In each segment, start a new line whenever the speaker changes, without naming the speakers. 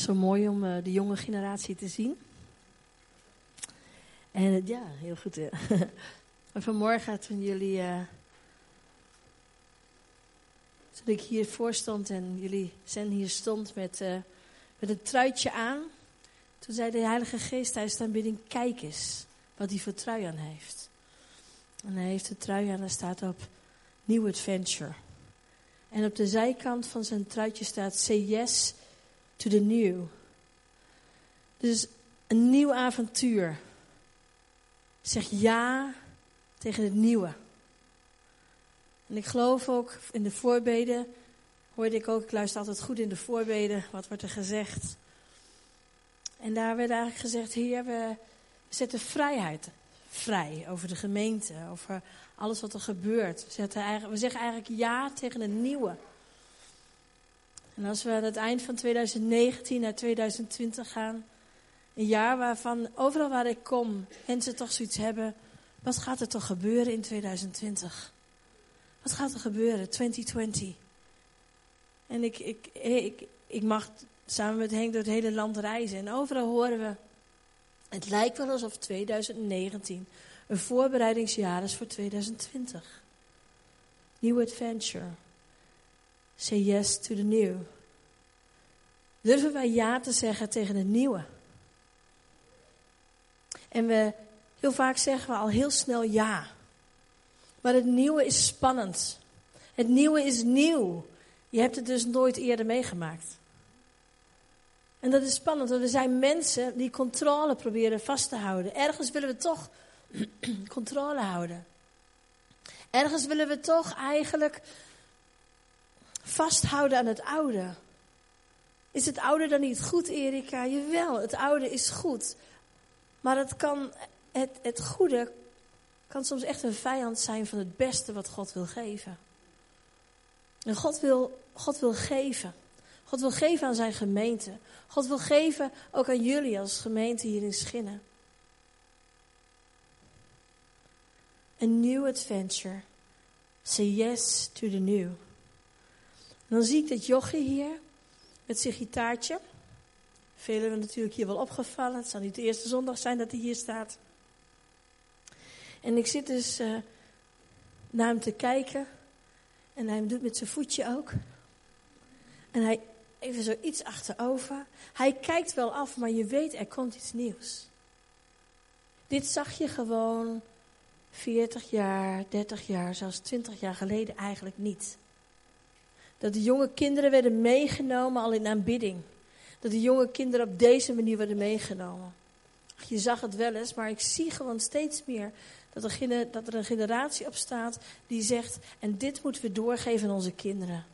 Zo mooi om uh, de jonge generatie te zien. En uh, ja, heel goed. Uh. vanmorgen toen jullie. toen ik hier voor stond en jullie Zen hier stond met, met een truitje aan. Toen zei de Heilige Geest tijdens de aanbidding: Kijk eens wat hij voor trui aan heeft. En hij heeft de trui aan, daar staat op New Adventure. En op de zijkant van zijn truitje staat: yes to the new. Dus een nieuw avontuur. Zeg ja tegen het nieuwe. En ik geloof ook in de voorbeden, hoorde ik ook, ik luister altijd goed in de voorbeden, wat wordt er gezegd. En daar werd eigenlijk gezegd, Heer, we zetten vrijheid vrij over de gemeente, over alles wat er gebeurt. We, eigenlijk, we zeggen eigenlijk ja tegen het nieuwe. En als we aan het eind van 2019 naar 2020 gaan, een jaar waarvan overal waar ik kom mensen toch zoiets hebben, wat gaat er toch gebeuren in 2020? Wat gaat er gebeuren, 2020? En ik, ik, ik, ik mag samen met Henk door het hele land reizen en overal horen we, het lijkt wel alsof 2019 een voorbereidingsjaar is voor 2020. New adventure. Say yes to the new. Durven wij ja te zeggen tegen het nieuwe? En we, heel vaak zeggen we al heel snel ja. Maar het nieuwe is spannend. Het nieuwe is nieuw. Je hebt het dus nooit eerder meegemaakt. En dat is spannend, want er zijn mensen die controle proberen vast te houden. Ergens willen we toch controle houden. Ergens willen we toch eigenlijk vasthouden aan het oude. Is het oude dan niet goed, Erika? Jawel, het oude is goed. Maar het, kan, het, het goede kan soms echt een vijand zijn van het beste wat God wil geven. En God wil, God wil geven. God wil geven aan zijn gemeente. God wil geven ook aan jullie als gemeente hier in Schinnen. A new adventure. Say yes to the new. Dan zie ik dat jochie hier met zijn gitaartje. Velen hebben natuurlijk hier wel opgevallen. Het zal niet de eerste zondag zijn dat hij hier staat. En ik zit dus uh, naar hem te kijken. En hij doet met zijn voetje ook. En hij even zo iets achterover. Hij kijkt wel af, maar je weet er komt iets nieuws. Dit zag je gewoon 40 jaar, 30 jaar, zelfs 20 jaar geleden eigenlijk niet. Dat de jonge kinderen werden meegenomen al in aanbidding. Dat de jonge kinderen op deze manier werden meegenomen. Je zag het wel eens, maar ik zie gewoon steeds meer dat er, dat er een generatie op staat die zegt: En dit moeten we doorgeven aan onze kinderen.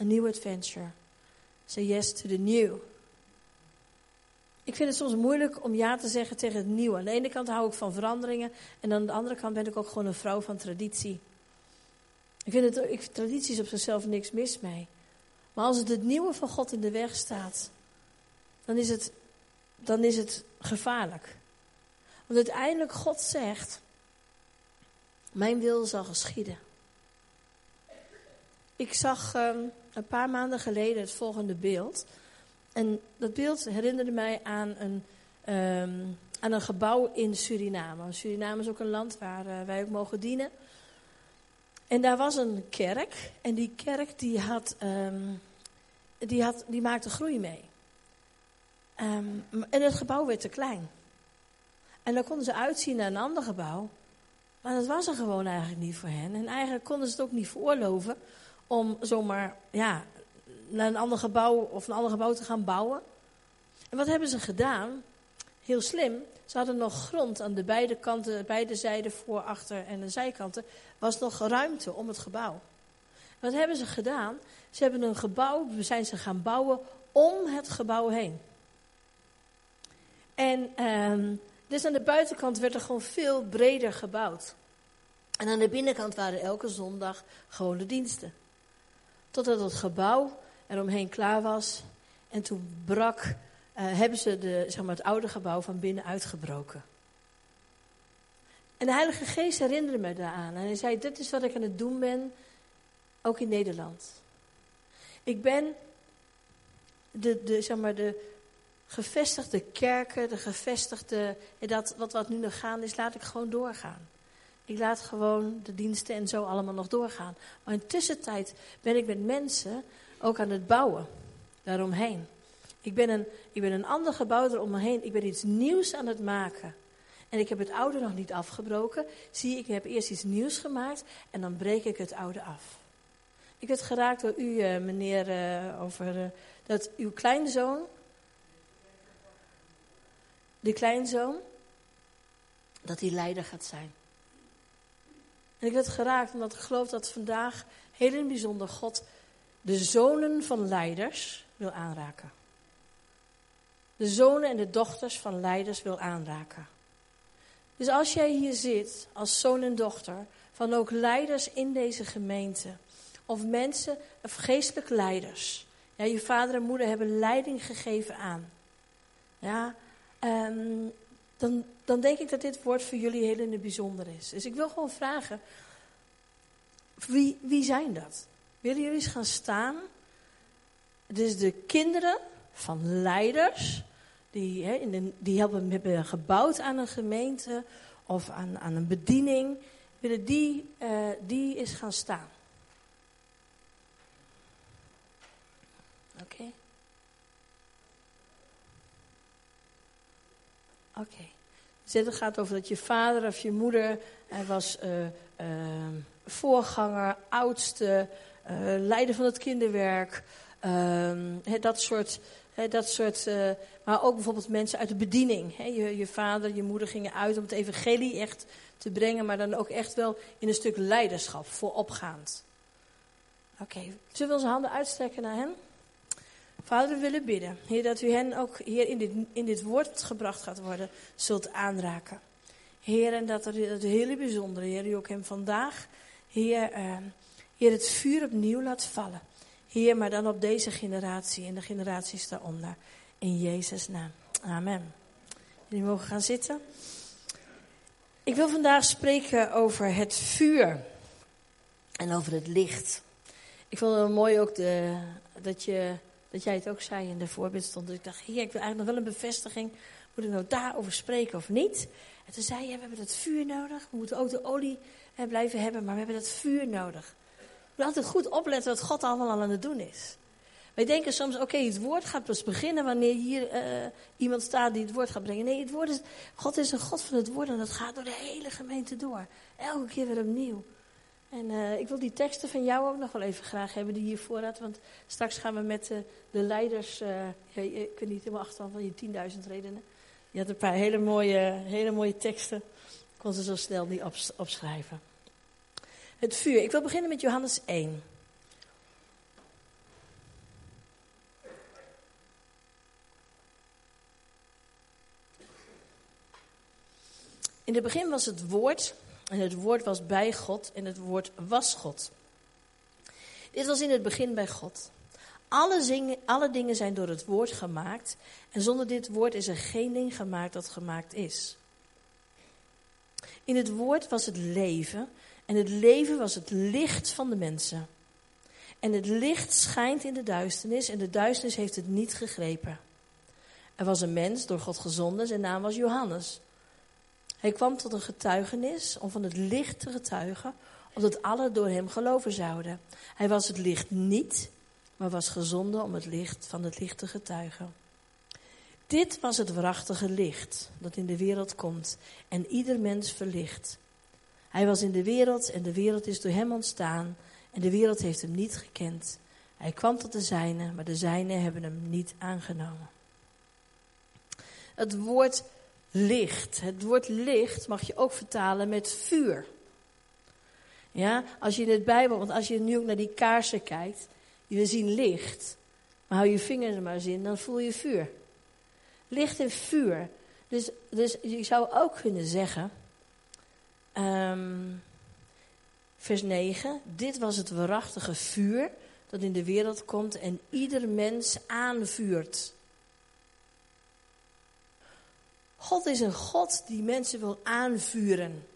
A new adventure. Say yes to the new. Ik vind het soms moeilijk om ja te zeggen tegen het nieuwe. Aan de ene kant hou ik van veranderingen en aan de andere kant ben ik ook gewoon een vrouw van traditie. Ik vind, het, ik, tradities op zichzelf niks mis mee. Maar als het het nieuwe van God in de weg staat, dan is het, dan is het gevaarlijk. Want uiteindelijk God zegt, mijn wil zal geschieden. Ik zag um, een paar maanden geleden het volgende beeld. En dat beeld herinnerde mij aan een, um, aan een gebouw in Suriname. Suriname is ook een land waar uh, wij ook mogen dienen. En daar was een kerk. En die kerk die had, um, die had, die maakte groei mee. Um, en het gebouw werd te klein. En dan konden ze uitzien naar een ander gebouw. Maar dat was er gewoon eigenlijk niet voor hen. En eigenlijk konden ze het ook niet veroorloven om zomaar ja, naar een ander gebouw of een ander gebouw te gaan bouwen. En wat hebben ze gedaan? Heel slim. Ze hadden nog grond aan de beide kanten, beide zijden, voor, achter en de zijkanten. Was nog ruimte om het gebouw. Wat hebben ze gedaan? Ze hebben een gebouw, zijn ze gaan bouwen om het gebouw heen. En ehm, dus aan de buitenkant werd er gewoon veel breder gebouwd. En aan de binnenkant waren elke zondag gewoon de diensten. Totdat het gebouw eromheen klaar was. En toen brak, hebben ze de, zeg maar, het oude gebouw van binnen uitgebroken. En de Heilige Geest herinnerde me daaraan. En hij zei, dit is wat ik aan het doen ben, ook in Nederland. Ik ben de, de, zeg maar, de gevestigde kerken, de gevestigde, dat wat, wat nu nog gaande is, laat ik gewoon doorgaan. Ik laat gewoon de diensten en zo allemaal nog doorgaan. Maar in tussentijd ben ik met mensen ook aan het bouwen daaromheen. Ik ben een, ik ben een ander gebouw eromheen. Ik ben iets nieuws aan het maken. En ik heb het oude nog niet afgebroken. Zie, ik heb eerst iets nieuws gemaakt en dan breek ik het oude af. Ik werd geraakt door u, eh, meneer, uh, over uh, dat uw kleinzoon, de kleinzoon, dat hij leider gaat zijn. En ik werd geraakt omdat ik geloof dat vandaag heel in bijzonder God de zonen van leiders wil aanraken. De zonen en de dochters van leiders wil aanraken. Dus als jij hier zit als zoon en dochter van ook leiders in deze gemeente, of mensen, of geestelijke leiders. Ja, je vader en moeder hebben leiding gegeven aan. Ja, um, dan, dan denk ik dat dit woord voor jullie heel in het bijzonder is. Dus ik wil gewoon vragen, wie, wie zijn dat? Willen jullie eens gaan staan? Dus de kinderen van leiders, die, hè, in de, die hebben, gebouwd aan een gemeente of aan, aan een bediening, willen die, uh, die eens gaan staan. Oké. Oké. Dus het gaat over dat je vader of je moeder, hij was uh, uh, voorganger, oudste, uh, leider van het kinderwerk. He, dat soort, dat soort maar ook bijvoorbeeld mensen uit de bediening. Je, je vader, je moeder gingen uit om het evangelie echt te brengen, maar dan ook echt wel in een stuk leiderschap, vooropgaand. Oké, zullen we onze handen uitstrekken naar hen? Vader, we willen bidden, Heer, dat u hen ook hier in dit, in dit woord gebracht gaat worden, zult aanraken. Heer, en dat er dat hele bijzondere, Heer, u ook hem vandaag, Heer, uh, Heer, het vuur opnieuw laat vallen. Heer, maar dan op deze generatie en de generaties daaronder. In Jezus' naam. Amen. Jullie mogen gaan zitten. Ik wil vandaag spreken over het vuur en over het licht. Ik vond het mooi ook de, dat je dat jij het ook zei in de voorbeeld stond. Dus ik dacht, heer, ik wil eigenlijk nog wel een bevestiging. Moet ik nou daarover spreken of niet? En toen zei je, we hebben dat vuur nodig. We moeten ook de olie hè, blijven hebben, maar we hebben dat vuur nodig. We moeten altijd goed opletten wat God allemaal aan het doen is. Wij denken soms, oké, het woord gaat pas beginnen wanneer hier uh, iemand staat die het woord gaat brengen. Nee, het woord is, God is een God van het woord en dat gaat door de hele gemeente door. Elke keer weer opnieuw. En uh, ik wil die teksten van jou ook nog wel even graag hebben die je voorraad. Want straks gaan we met uh, de leiders, ja, ik weet niet helemaal achteraan van je 10.000 redenen. Je had een paar hele mooie, hele mooie teksten. Ik kon ze zo snel niet ops, opschrijven. Het vuur. Ik wil beginnen met Johannes 1. In het begin was het woord en het woord was bij God en het woord was God. Dit was in het begin bij God. Alle, zingen, alle dingen zijn door het woord gemaakt. En zonder dit woord is er geen ding gemaakt dat gemaakt is. In het woord was het leven. En het leven was het licht van de mensen. En het licht schijnt in de duisternis. En de duisternis heeft het niet gegrepen. Er was een mens door God gezonden. Zijn naam was Johannes. Hij kwam tot een getuigenis om van het licht te getuigen, opdat alle door hem geloven zouden. Hij was het licht niet, maar was gezonden om het licht van het licht te getuigen. Dit was het waarachtige licht dat in de wereld komt en ieder mens verlicht. Hij was in de wereld en de wereld is door hem ontstaan en de wereld heeft hem niet gekend. Hij kwam tot de zijnen, maar de zijnen hebben hem niet aangenomen. Het woord licht. Het woord licht mag je ook vertalen met vuur. Ja, als je in het Bijbel, want als je nu ook naar die kaarsen kijkt, je zien licht, maar hou je vinger er maar eens in, dan voel je vuur. Licht en vuur. Dus, dus je zou ook kunnen zeggen, um, vers 9, dit was het waarachtige vuur dat in de wereld komt en ieder mens aanvuurt. God is een God die mensen wil aanvuren.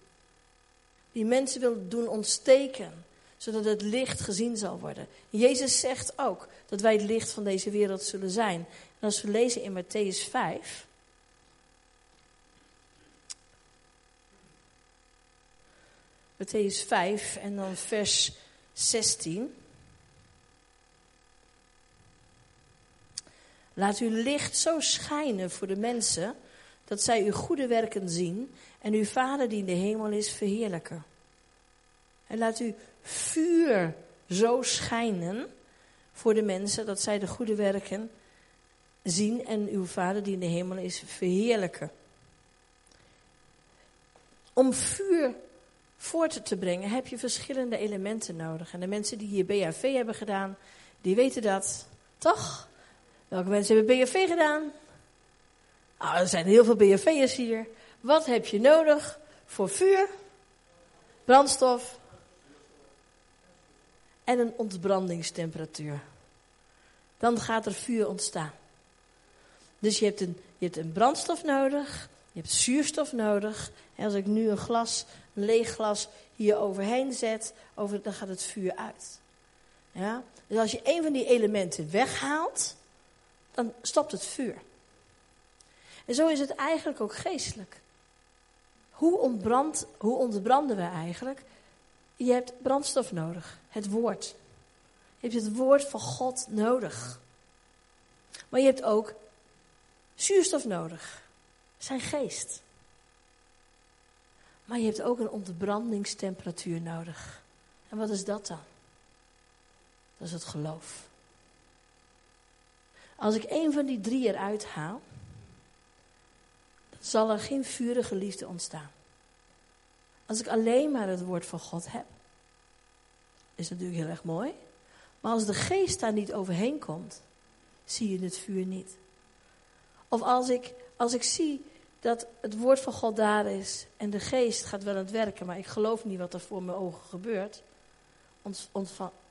Die mensen wil doen ontsteken. zodat het licht gezien zal worden. Jezus zegt ook dat wij het licht van deze wereld zullen zijn. En als we lezen in Matthäus 5. Matthäus 5 en dan vers 16. Laat uw licht zo schijnen voor de mensen dat zij uw goede werken zien en uw Vader die in de hemel is verheerlijken. En laat uw vuur zo schijnen voor de mensen dat zij de goede werken zien en uw Vader die in de hemel is verheerlijken. Om vuur voort te brengen heb je verschillende elementen nodig. En de mensen die hier BHV hebben gedaan, die weten dat, toch? Welke mensen hebben BHV gedaan? Nou, er zijn heel veel BHV'ers hier. Wat heb je nodig voor vuur, brandstof en een ontbrandingstemperatuur? Dan gaat er vuur ontstaan. Dus je hebt een, je hebt een brandstof nodig, je hebt zuurstof nodig. En als ik nu een glas, een leeg glas hier overheen zet, over, dan gaat het vuur uit. Ja? Dus als je een van die elementen weghaalt, dan stopt het vuur. En zo is het eigenlijk ook geestelijk. Hoe, ontbrand, hoe ontbranden we eigenlijk? Je hebt brandstof nodig, het woord. Je hebt het woord van God nodig. Maar je hebt ook zuurstof nodig, zijn geest. Maar je hebt ook een ontbrandingstemperatuur nodig. En wat is dat dan? Dat is het geloof. Als ik een van die drie eruit haal, dan zal er geen vurige liefde ontstaan. Als ik alleen maar het woord van God heb, is natuurlijk heel erg mooi. Maar als de geest daar niet overheen komt, zie je het vuur niet. Of als ik, als ik zie dat het woord van God daar is en de geest gaat wel aan het werken, maar ik geloof niet wat er voor mijn ogen gebeurt,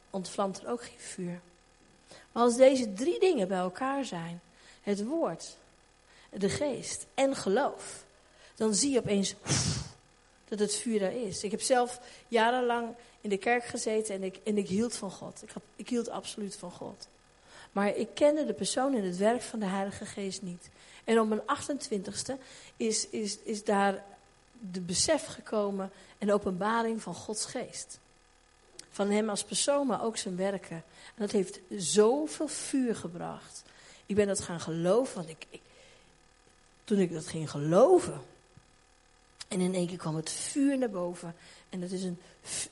ontvlamt er ook geen vuur. Maar als deze drie dingen bij elkaar zijn, het woord, de geest en geloof, dan zie je opeens dat het vuur daar is. Ik heb zelf jarenlang in de kerk gezeten en ik, en ik hield van God. Ik, had, ik hield absoluut van God. Maar ik kende de persoon en het werk van de Heilige Geest niet. En op mijn 28ste is, is, is daar de besef gekomen en openbaring van Gods Geest. Van hem als persoon, maar ook zijn werken. En dat heeft zoveel vuur gebracht. Ik ben dat gaan geloven, want ik, ik toen ik dat ging geloven. En in één keer kwam het vuur naar boven. En dat is een,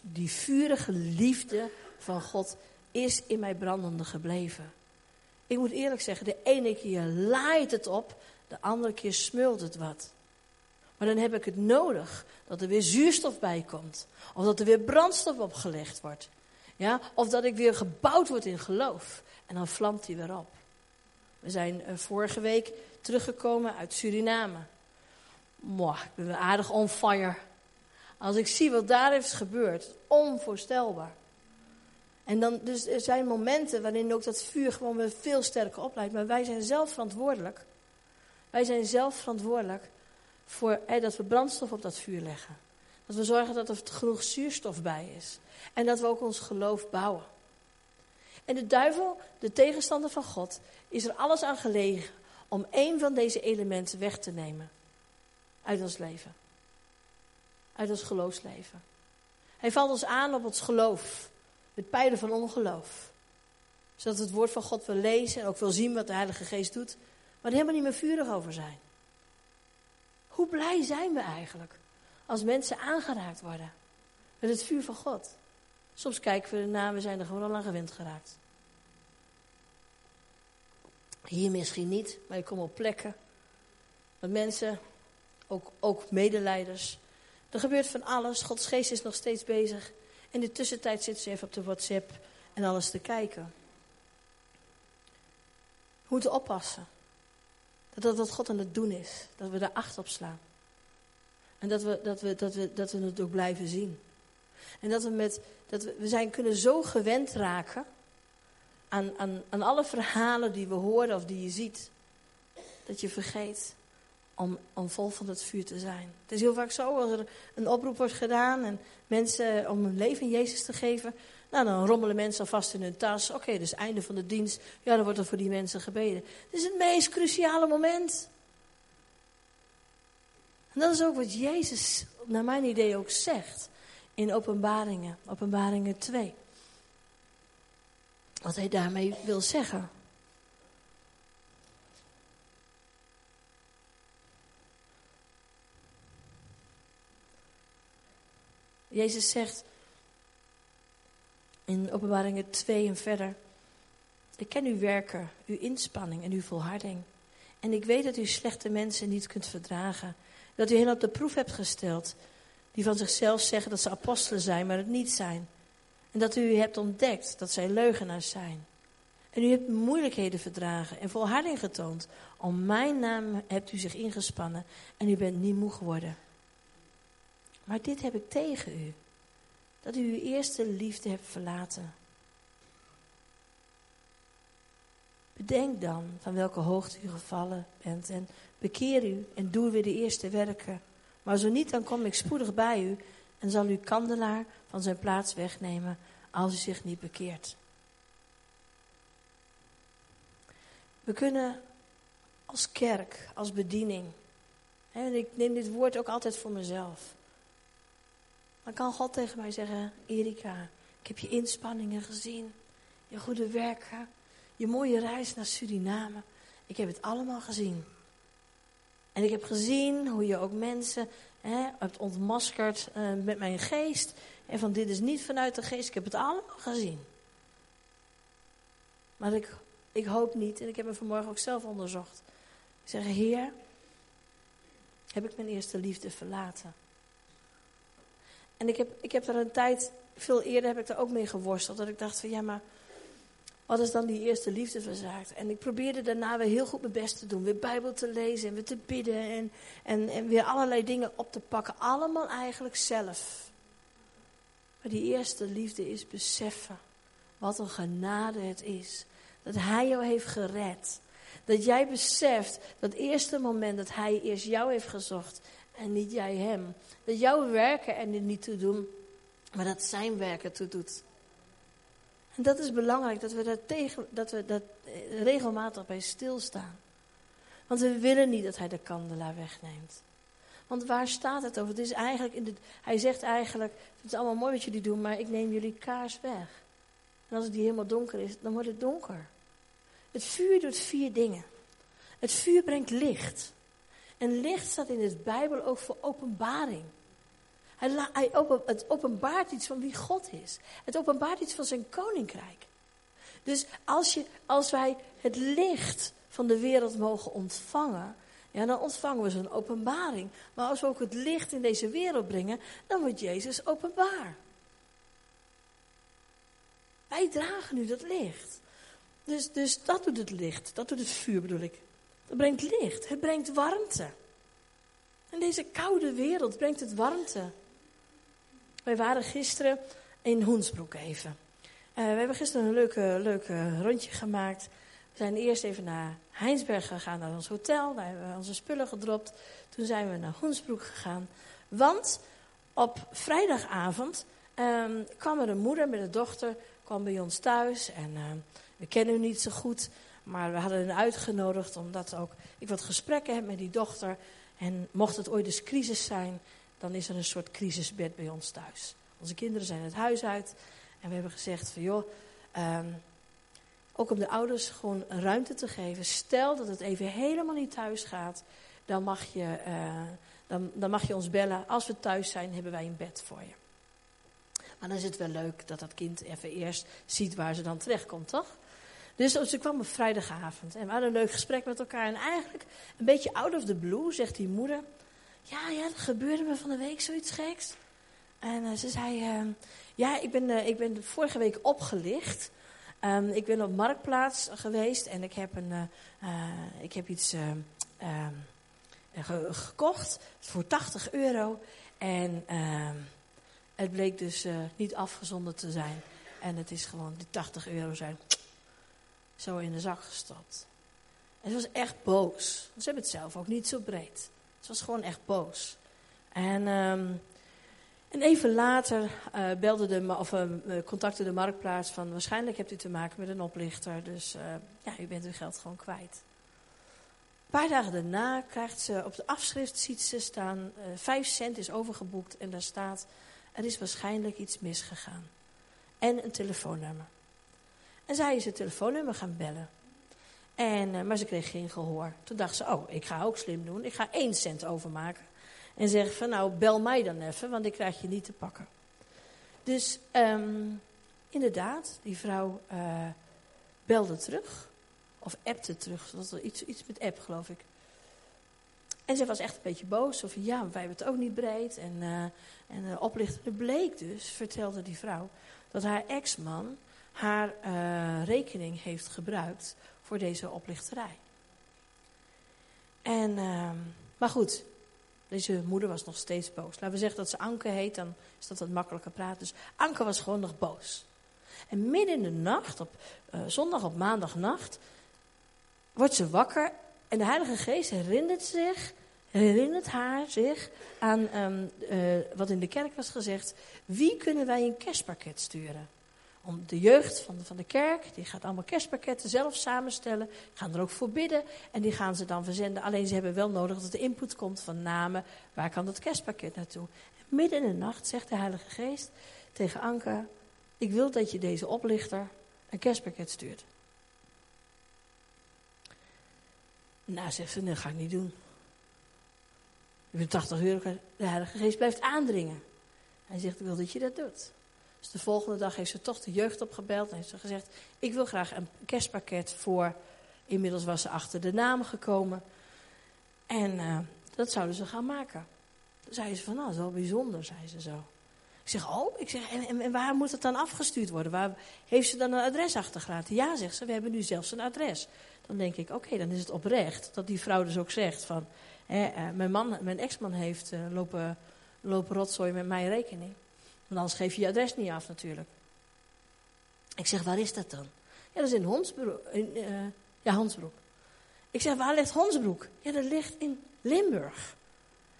die vurige liefde van God is in mij brandende gebleven. Ik moet eerlijk zeggen, de ene keer laait het op, de andere keer smult het wat. Maar dan heb ik het nodig dat er weer zuurstof bij komt. Of dat er weer brandstof opgelegd wordt. Ja? Of dat ik weer gebouwd word in geloof. En dan vlamt hij weer op. We zijn uh, vorige week teruggekomen uit Suriname. Mwah, ik ben aardig on fire. Als ik zie wat daar heeft gebeurd, onvoorstelbaar. En dan, dus er zijn momenten waarin ook dat vuur gewoon weer veel sterker opleidt. Maar wij zijn zelf verantwoordelijk. Wij zijn zelf verantwoordelijk voor dat we brandstof op dat vuur leggen. Dat we zorgen dat er genoeg zuurstof bij is. En dat we ook ons geloof bouwen. En de duivel, de tegenstander van God, is er alles aan gelegen om één van deze elementen weg te nemen uit ons leven. Uit ons geloofsleven. Hij valt ons aan op ons geloof. Het pijlen van ongeloof. Zodat het woord van God wil lezen en ook wil zien wat de Heilige Geest doet. Maar er helemaal niet meer vurig over zijn. Hoe blij zijn we eigenlijk als mensen aangeraakt worden met het vuur van God? Soms kijken we ernaar, we zijn er gewoon al aan gewend geraakt. Hier misschien niet, maar ik kom op plekken. Dat mensen, ook, ook medeleiders. Er gebeurt van alles. Gods geest is nog steeds bezig. In de tussentijd zitten ze even op de WhatsApp en alles te kijken. We moeten oppassen. Dat dat wat God aan het doen is. Dat we daar acht op slaan. En dat we, dat we, dat we, dat we het ook blijven zien. En dat we met, dat we, we zijn kunnen zo gewend raken aan, aan, aan alle verhalen die we horen of die je ziet. Dat je vergeet om, om vol van het vuur te zijn. Het is heel vaak zo, als er een oproep wordt gedaan en mensen om hun leven in Jezus te geven, nou, dan rommelen mensen alvast in hun tas. Oké, dus einde van de dienst. Ja, dan wordt er voor die mensen gebeden. Het is het meest cruciale moment. En dat is ook wat Jezus, naar mijn idee, ook zegt in Openbaringen, Openbaringen 2. Wat hij daarmee wil zeggen. Jezus zegt in Openbaringen 2 en verder. Ik ken uw werken, uw inspanning en uw volharding. En ik weet dat u slechte mensen niet kunt verdragen. Dat u hen op de proef hebt gesteld. Die van zichzelf zeggen dat ze apostelen zijn, maar het niet zijn. En dat u hebt ontdekt dat zij leugenaars zijn. En u hebt moeilijkheden verdragen en volharding getoond. Om mijn naam hebt u zich ingespannen en u bent niet moe geworden. Maar dit heb ik tegen u. Dat u uw eerste liefde hebt verlaten. Bedenk dan van welke hoogte u gevallen bent en bekeer u en doe weer de eerste werken. Maar zo niet, dan kom ik spoedig bij u en zal uw kandelaar van zijn plaats wegnemen als u zich niet bekeert. We kunnen als kerk, als bediening, en ik neem dit woord ook altijd voor mezelf. Dan kan God tegen mij zeggen, Erika, ik heb je inspanningen gezien, je goede werken, je mooie reis naar Suriname. Ik heb het allemaal gezien. En ik heb gezien hoe je ook mensen hè, hebt ontmaskerd uh, met mijn geest. En van dit is niet vanuit de geest. Ik heb het allemaal gezien. Maar ik, ik hoop niet, en ik heb me vanmorgen ook zelf onderzocht. Ik zeg, Heer, heb ik mijn eerste liefde verlaten? En ik heb, ik heb er een tijd, veel eerder heb ik er ook mee geworsteld. Dat ik dacht van, ja maar wat is dan die eerste liefde verzaakt? En ik probeerde daarna weer heel goed mijn best te doen. Weer Bijbel te lezen en weer te bidden. En, en, en weer allerlei dingen op te pakken. Allemaal eigenlijk zelf. Maar die eerste liefde is beseffen. Wat een genade het is. Dat Hij jou heeft gered. Dat jij beseft dat eerste moment dat Hij eerst jou heeft gezocht. En niet jij Hem. Dat jouw werken er niet toe doen. Maar dat Zijn werken toe doet. En dat is belangrijk, dat we daar, tegen, dat we dat regelmatig bij stilstaan. Want we willen niet dat hij de kandelaar wegneemt. Want waar staat het over? Het is eigenlijk in de, hij zegt eigenlijk, het is allemaal mooi wat jullie doen, maar ik neem jullie kaars weg. En als het die helemaal donker is, dan wordt het donker. Het vuur doet vier dingen. Het vuur brengt licht. En licht staat in de Bijbel ook voor openbaring. Hij, hij het openbaart iets van wie God is. Het openbaart iets van zijn koninkrijk. Dus als, je, als wij het licht van de wereld mogen ontvangen, ja, dan ontvangen we zo'n openbaring. Maar als we ook het licht in deze wereld brengen, dan wordt Jezus openbaar. Wij dragen nu dat licht. Dus, dus dat doet het licht, dat doet het vuur bedoel ik. Het brengt licht, het brengt warmte. In deze koude wereld brengt het warmte. Wij waren gisteren in Hoensbroek even. Uh, we hebben gisteren een leuke, leuke rondje gemaakt. We zijn eerst even naar Heinsberg gegaan, naar ons hotel. Daar hebben we onze spullen gedropt. Toen zijn we naar Hoensbroek gegaan. Want op vrijdagavond um, kwam er een moeder met een dochter kwam bij ons thuis. En uh, we kennen u niet zo goed. Maar we hadden hen uitgenodigd omdat ook ik wat gesprekken heb met die dochter. En mocht het ooit eens crisis zijn, dan is er een soort crisisbed bij ons thuis. Onze kinderen zijn het huis uit en we hebben gezegd van joh, um, ook om de ouders gewoon ruimte te geven. Stel dat het even helemaal niet thuis gaat, dan mag je, uh, dan, dan mag je ons bellen. Als we thuis zijn, hebben wij een bed voor je. Maar dan is het wel leuk dat dat kind even eerst ziet waar ze dan terechtkomt, toch? Dus ze kwam op vrijdagavond en we hadden een leuk gesprek met elkaar. En eigenlijk een beetje out of the blue zegt die moeder... Ja, ja, er gebeurde me van de week zoiets geks. En uh, ze zei, uh, ja, ik ben, uh, ik ben vorige week opgelicht. Um, ik ben op Marktplaats geweest en ik heb, een, eh, ik heb iets ehm, ge gekocht voor 80 euro. En ehm, het bleek dus niet afgezonderd te zijn. En het is gewoon, die 80 euro zijn zo in de zak gestopt. En ze was echt boos. Ze hebben het zelf ook niet zo breed. Ze was gewoon echt boos. En, ehm, en even later uh, belde de, of, uh, de marktplaats van waarschijnlijk hebt u te maken met een oplichter. Dus uh, ja, u bent uw geld gewoon kwijt. Een paar dagen daarna krijgt ze op de afschrift ziet ze staan, 5 cent is overgeboekt en daar staat, er is waarschijnlijk iets misgegaan. En een telefoonnummer. En zij is het telefoonnummer gaan bellen. En, maar ze kreeg geen gehoor. Toen dacht ze, oh, ik ga ook slim doen. Ik ga 1 cent overmaken. En zeg van, nou, bel mij dan even, want ik krijg je niet te pakken. Dus um, inderdaad, die vrouw uh, belde terug. Of appte terug. Dat was iets, iets met app, geloof ik. En ze was echt een beetje boos. Van, ja, wij hebben het ook niet breed. En, uh, en de oplichter bleek dus, vertelde die vrouw, dat haar ex-man haar uh, rekening heeft gebruikt voor deze oplichterij. En, uh, maar goed, deze moeder was nog steeds boos. Laten we zeggen dat ze Anke heet, dan is dat wat makkelijker praten. Dus Anke was gewoon nog boos. En midden in de nacht, op uh, zondag op maandagnacht, wordt ze wakker. En de Heilige Geest herinnert, zich, herinnert haar zich aan um, uh, wat in de kerk was gezegd. Wie kunnen wij een kerstpakket sturen? Om de jeugd van de, van de kerk, die gaat allemaal kerstpakketten zelf samenstellen. Gaan er ook voor bidden en die gaan ze dan verzenden. Alleen ze hebben wel nodig dat de input komt van namen. Waar kan dat kerstpakket naartoe? En midden in de nacht zegt de Heilige Geest tegen Anke: Ik wil dat je deze oplichter een kerstpakket stuurt. Nou, zegt ze, dat ga ik niet doen. Je bent 80 euro. De Heilige Geest blijft aandringen. Hij zegt, ik wil dat je dat doet. Dus de volgende dag heeft ze toch de jeugd opgebeld en heeft ze gezegd: Ik wil graag een kerstpakket voor. Inmiddels was ze achter de naam gekomen. En uh, dat zouden ze gaan maken. Toen zei ze van, nou, dat is wel bijzonder, zei ze zo. Ik zeg, oh, ik zeg, en, en, waar moet het dan afgestuurd worden? Waar heeft ze dan een adres achtergelaten? Ja, zegt ze, we hebben nu zelfs een adres. Dan denk ik, oké, dan is het oprecht dat die vrouw dus ook zegt van, hè, uh, mijn, man, mijn ex-man heeft uh, lopen, lopen rotzooi met mijn rekening. Want anders geef je je adres niet af natuurlijk. Ik zeg, waar is dat dan? Ja, dat is in Honsbroek. In, uh, ja, Honsbroek. Ik zeg, waar ligt Honsbroek? Ja, dat ligt in Limburg.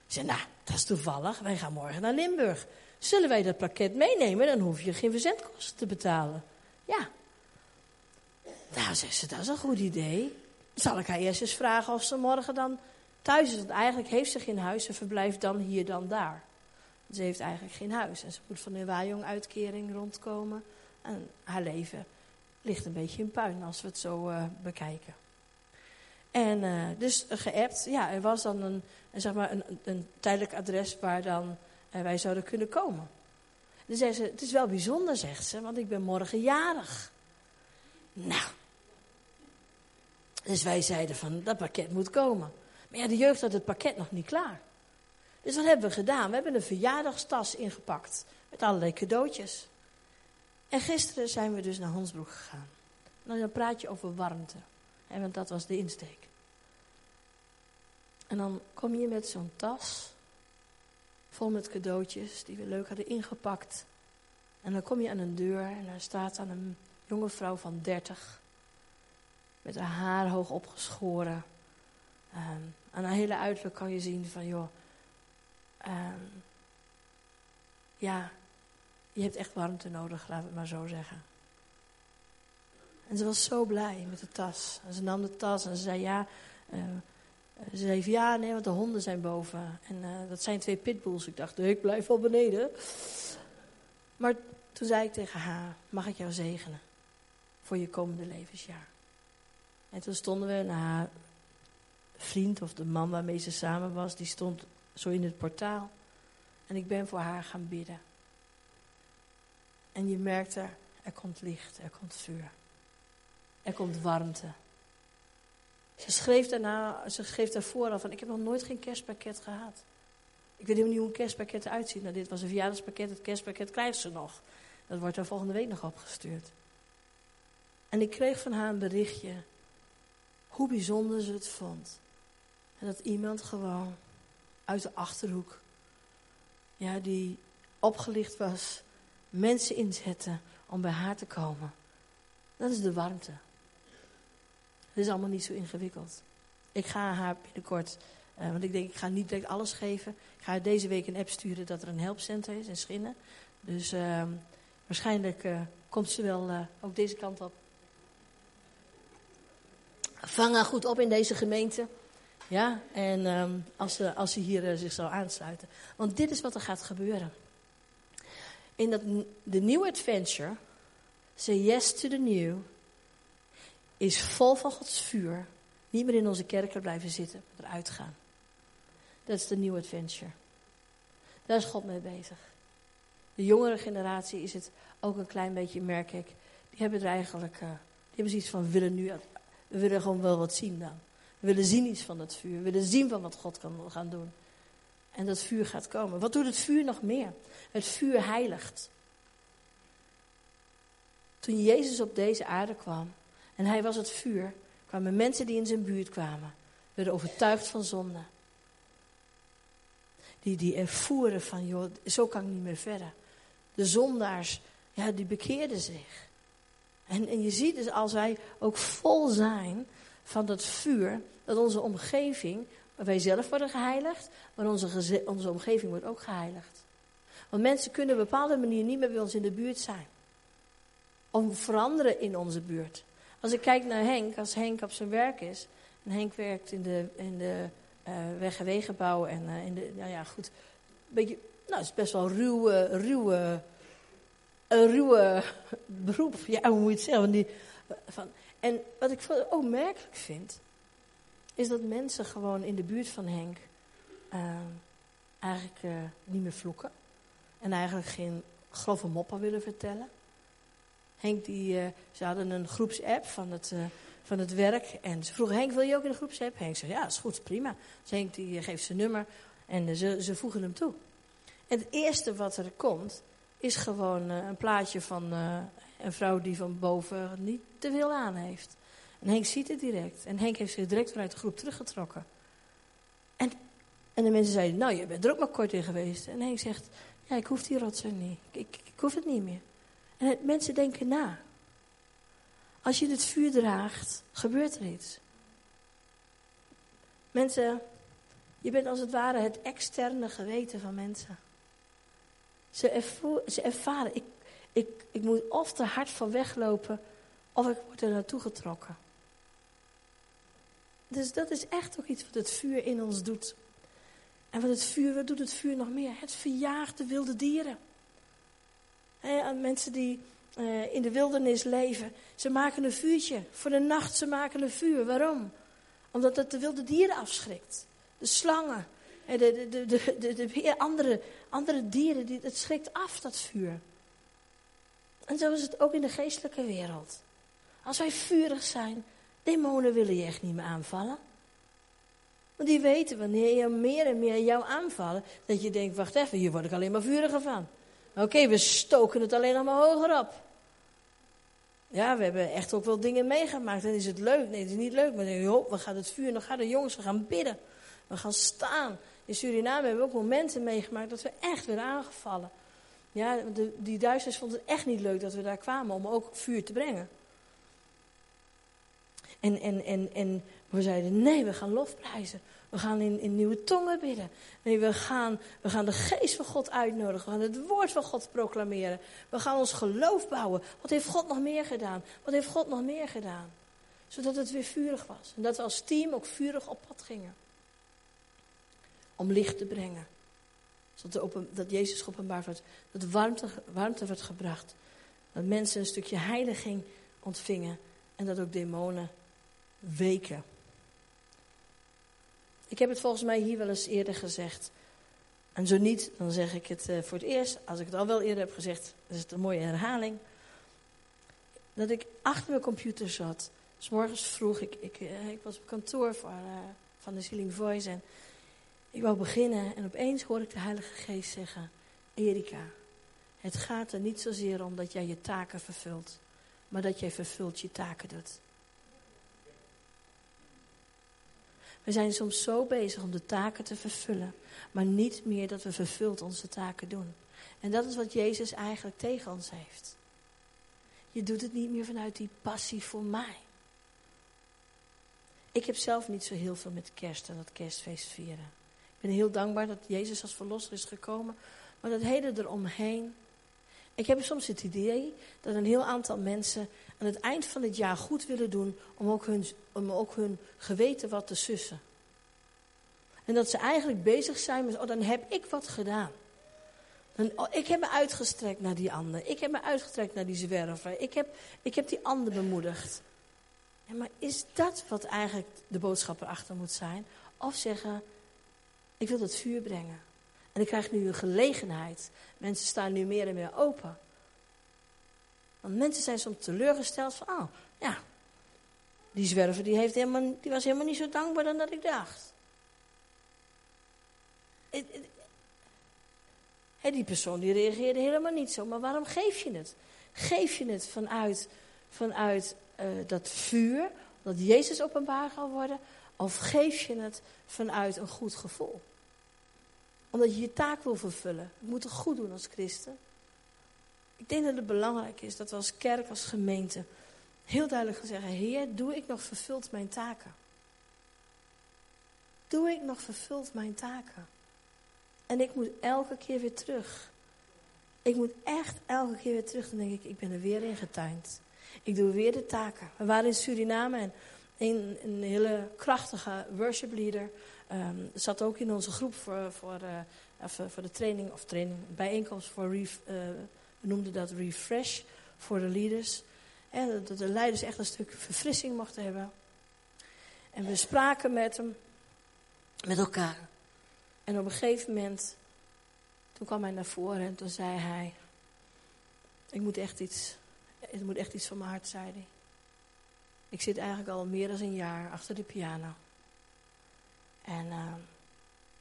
Ik zeg, nou, dat is toevallig. Wij gaan morgen naar Limburg. Zullen wij dat pakket meenemen? Dan hoef je geen verzendkosten te betalen. Ja. Nou, zegt ze, dat is een goed idee. Zal ik haar eerst eens vragen of ze morgen dan thuis is. Want eigenlijk heeft ze geen huis. Ze verblijft dan hier, dan daar. Ze heeft eigenlijk geen huis en ze moet van een waaijong-uitkering rondkomen. En haar leven ligt een beetje in puin als we het zo uh, bekijken. En uh, dus geappt, ja, er was dan een, zeg maar een, een tijdelijk adres waar dan uh, wij zouden kunnen komen. Dan zei ze, het is wel bijzonder, zegt ze, want ik ben morgen jarig. Nou. Dus wij zeiden van, dat pakket moet komen. Maar ja, de jeugd had het pakket nog niet klaar. Dus wat hebben we gedaan? We hebben een verjaardagstas ingepakt met allerlei cadeautjes. En gisteren zijn we dus naar Honsbroek gegaan. Nou, dan praat je over warmte. Hè, want dat was de insteek. En dan kom je met zo'n tas. Vol met cadeautjes die we leuk hadden ingepakt. En dan kom je aan een deur en daar staat dan een jonge vrouw van dertig. Met haar haar hoog opgeschoren. Um, aan haar hele uiterlijk kan je zien van joh, Um, ja, je hebt echt warmte nodig, we het maar zo zeggen. En ze was zo blij met de tas. En ze nam de tas en ze zei ja. Uh, ze zei ja, nee, want de honden zijn boven. En uh, dat zijn twee pitbulls. Ik dacht, ik blijf wel beneden. Maar toen zei ik tegen haar, mag ik jou zegenen? Voor je komende levensjaar. En toen stonden we naar haar vriend of de man waarmee ze samen was. Die stond zo in het portaal. En ik ben voor haar gaan bidden. En je merkte, er komt licht, er komt vuur. Er komt warmte. Ze schreef, daarna, ze schreef daarvoor al van, ik heb nog nooit geen kerstpakket gehad. Ik weet helemaal niet hoe een kerstpakket eruit ziet. Nou, dit was een verjaardagspakket, het kerstpakket krijgt ze nog. Dat wordt er volgende week nog opgestuurd. En ik kreeg van haar een berichtje hoe bijzonder ze het vond. En dat iemand gewoon uit de achterhoek. Ja, die opgelicht was. Mensen inzetten om bij haar te komen. Dat is de warmte. Het is allemaal niet zo ingewikkeld. Ik ga haar binnenkort, uh, want ik denk ik ga niet direct alles geven. Ik ga haar deze week een app sturen dat er een helpcenter is in Schinnen. Dus uh, waarschijnlijk uh, komt ze wel uh, ook deze kant op. Vang haar goed op in deze gemeente. Ja, en um, als, ze, als ze hier zich zou aansluiten. Want dit is wat er gaat gebeuren. In dat, de New Adventure, Say Yes to the New, is vol van Gods vuur. Niet meer in onze kerken blijven zitten, maar eruit gaan. Dat is de New Adventure. Daar is God mee bezig. De jongere generatie is het ook een klein beetje, merk ik. Die hebben er eigenlijk, uh, die hebben zoiets van, willen nu, we willen gewoon wel wat zien dan. We willen zien iets van het vuur. We willen zien van wat God kan gaan doen. En dat vuur gaat komen. Wat doet het vuur nog meer? Het vuur heiligt. Toen Jezus op deze aarde kwam en hij was het vuur, kwamen mensen die in zijn buurt kwamen, werden overtuigd van zonde. Die, die ervoeren van, joh, zo kan ik niet meer verder. De zondaars, ja, die bekeerden zich. En, en je ziet dus als wij ook vol zijn van dat vuur, dat onze omgeving, wij zelf worden geheiligd, maar onze, onze omgeving wordt ook geheiligd. Want mensen kunnen op een bepaalde manier niet meer bij ons in de buurt zijn. Of veranderen in onze buurt. Als ik kijk naar Henk, als Henk op zijn werk is. En Henk werkt in de, in de uh, weg- en wegenbouw. En uh, in de, nou ja, goed. Een beetje, nou, het is best wel ruwe, ruwe, een ruwe beroep. Ja, hoe moet je het zeggen? Die, van, en wat ik ook merkelijk vind, is dat mensen gewoon in de buurt van Henk uh, eigenlijk uh, niet meer vloeken. En eigenlijk geen grove moppen willen vertellen. Henk, die, uh, ze hadden een groepsapp van het, van het werk. En ze vroegen, Henk, wil je ook in de groepsapp? Henk zei, ja, is goed, prima. Dus Henk die geeft zijn nummer en ze, ze voegen hem toe. En het eerste wat er komt, is gewoon een plaatje van een vrouw die van boven niet te veel aan heeft. En Henk ziet het direct. En Henk heeft zich direct vanuit de groep teruggetrokken. En, en de mensen zeiden, nou, je bent er ook maar kort in geweest. En Henk zegt, ja, ik hoef die rotzooi niet. Ik, ik, hoef het niet meer. En het, mensen denken na. Als je het vuur draagt, gebeurt er iets. Mensen, je bent als het ware het externe geweten van mensen. Ze, ze ervaren, ik, ik moet of te hard van weglopen, of ik word er naartoe getrokken. Dus dat is echt ook iets wat het vuur in ons doet. En wat, het vuur, wat doet het vuur nog meer? Het verjaagt de wilde dieren. He, mensen die uh, in de wildernis leven, ze maken een vuurtje. Voor de nacht, ze maken een vuur. Waarom? Omdat het de wilde dieren afschrikt. De slangen, de, de, de, de, de, de andere, andere dieren, die, het schrikt af, dat vuur. En zo is het ook in de geestelijke wereld. Als wij vurig zijn, demonen willen je echt niet meer aanvallen. Want die weten wanneer je meer en meer jou aanvallen, dat je denkt, wacht even, hier word ik alleen maar vuriger van. Oké, we stoken het alleen nog maar hoger op. Ja, we hebben echt ook wel dingen meegemaakt. En is het leuk? Nee, het is niet leuk. Maar dan denk we gaan het vuur, dan gaan de jongens, we gaan bidden. We gaan staan. In Suriname hebben we ook momenten meegemaakt dat we echt werden aangevallen. Ja, de, die Duitsers vonden het echt niet leuk dat we daar kwamen om ook vuur te brengen. En, en, en, en we zeiden, nee, we gaan lofprijzen. We gaan in, in nieuwe tongen bidden. Nee, we gaan, we gaan de geest van God uitnodigen. We gaan het woord van God proclameren. We gaan ons geloof bouwen. Wat heeft God nog meer gedaan? Wat heeft God nog meer gedaan? Zodat het weer vurig was. En dat we als team ook vurig op pad gingen. Om licht te brengen. Zodat open, dat Jezus openbaar werd. Dat warmte, warmte werd gebracht. Dat mensen een stukje heiliging ontvingen. En dat ook demonen weken. Ik heb het volgens mij hier wel eens eerder gezegd. En zo niet, dan zeg ik het uh, voor het eerst. Als ik het al wel eerder heb gezegd, is het een mooie herhaling. Dat ik achter mijn computer zat. S morgens vroeg, ik, ik, uh, ik was op kantoor uh, van de Sealing Voice. En ik wou beginnen en opeens hoor ik de Heilige Geest zeggen: Erika, het gaat er niet zozeer om dat jij je taken vervult, maar dat jij vervult je taken doet. We zijn soms zo bezig om de taken te vervullen, maar niet meer dat we vervuld onze taken doen. En dat is wat Jezus eigenlijk tegen ons heeft. Je doet het niet meer vanuit die passie voor mij. Ik heb zelf niet zo heel veel met kerst en dat kerstfeest vieren. Ben heel dankbaar dat Jezus als verlosser is gekomen. Maar dat hele eromheen. Ik heb soms het idee dat een heel aantal mensen aan het eind van het jaar goed willen doen om ook hun, om ook hun geweten wat te sussen. En dat ze eigenlijk bezig zijn met, oh dan heb ik wat gedaan. Dan, oh, ik heb me uitgestrekt naar die ander. Ik heb me uitgestrekt naar die zwerver. Ik heb, ik heb die ander bemoedigd. Maar is dat wat eigenlijk de boodschap erachter moet zijn? Of zeggen, ik wil het vuur brengen. En ik krijg nu een gelegenheid. Mensen staan nu meer en meer open. Want mensen zijn soms teleurgesteld van, oh, ja, die zwerver die, heeft helemaal, die was helemaal niet zo dankbaar dan dat ik dacht. die persoon die reageerde helemaal niet zo. Maar waarom geef je het? Geef je het vanuit, vanuit uh, dat vuur, dat Jezus openbaar zal worden? Of geef je het vanuit een goed gevoel? Omdat je je taak wil vervullen. We moeten goed doen als christen. Ik denk dat het belangrijk is dat we als kerk, als gemeente, heel duidelijk gaan zeggen: Heer, doe ik nog vervuld mijn taken? Doe ik nog vervuld mijn taken? En ik moet elke keer weer terug. Ik moet echt elke keer weer terug. Dan denk ik, ik ben er weer in getuind. Ik doe weer de taken. We waren in Suriname en een, een hele krachtige worship leader um, zat ook in onze groep voor, voor, uh, voor de training, of training, bijeenkomst voor, ref, uh, we noemden dat refresh voor de leaders. En dat de leiders echt een stuk verfrissing mochten hebben. En we spraken met hem, met elkaar. En op een gegeven moment, toen kwam hij naar voren en toen zei hij, ik moet echt iets, het moet echt iets van mijn hart, zei hij. Ik zit eigenlijk al meer dan een jaar achter de piano. En uh,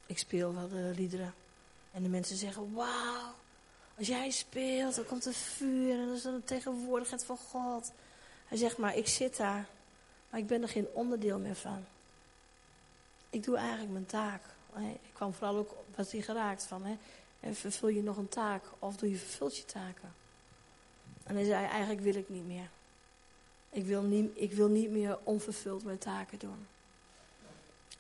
ik speel wel de liederen. En de mensen zeggen, wauw, als jij speelt, dan komt er vuur en dan is er een tegenwoordigheid van God. Hij zegt, maar ik zit daar, maar ik ben er geen onderdeel meer van. Ik doe eigenlijk mijn taak. Ik kwam vooral ook, was hij geraakt van, hè, en vervul je nog een taak of doe je vervult je taken. En hij zei, eigenlijk wil ik niet meer. Ik wil niet, ik wil niet meer onvervuld mijn taken doen.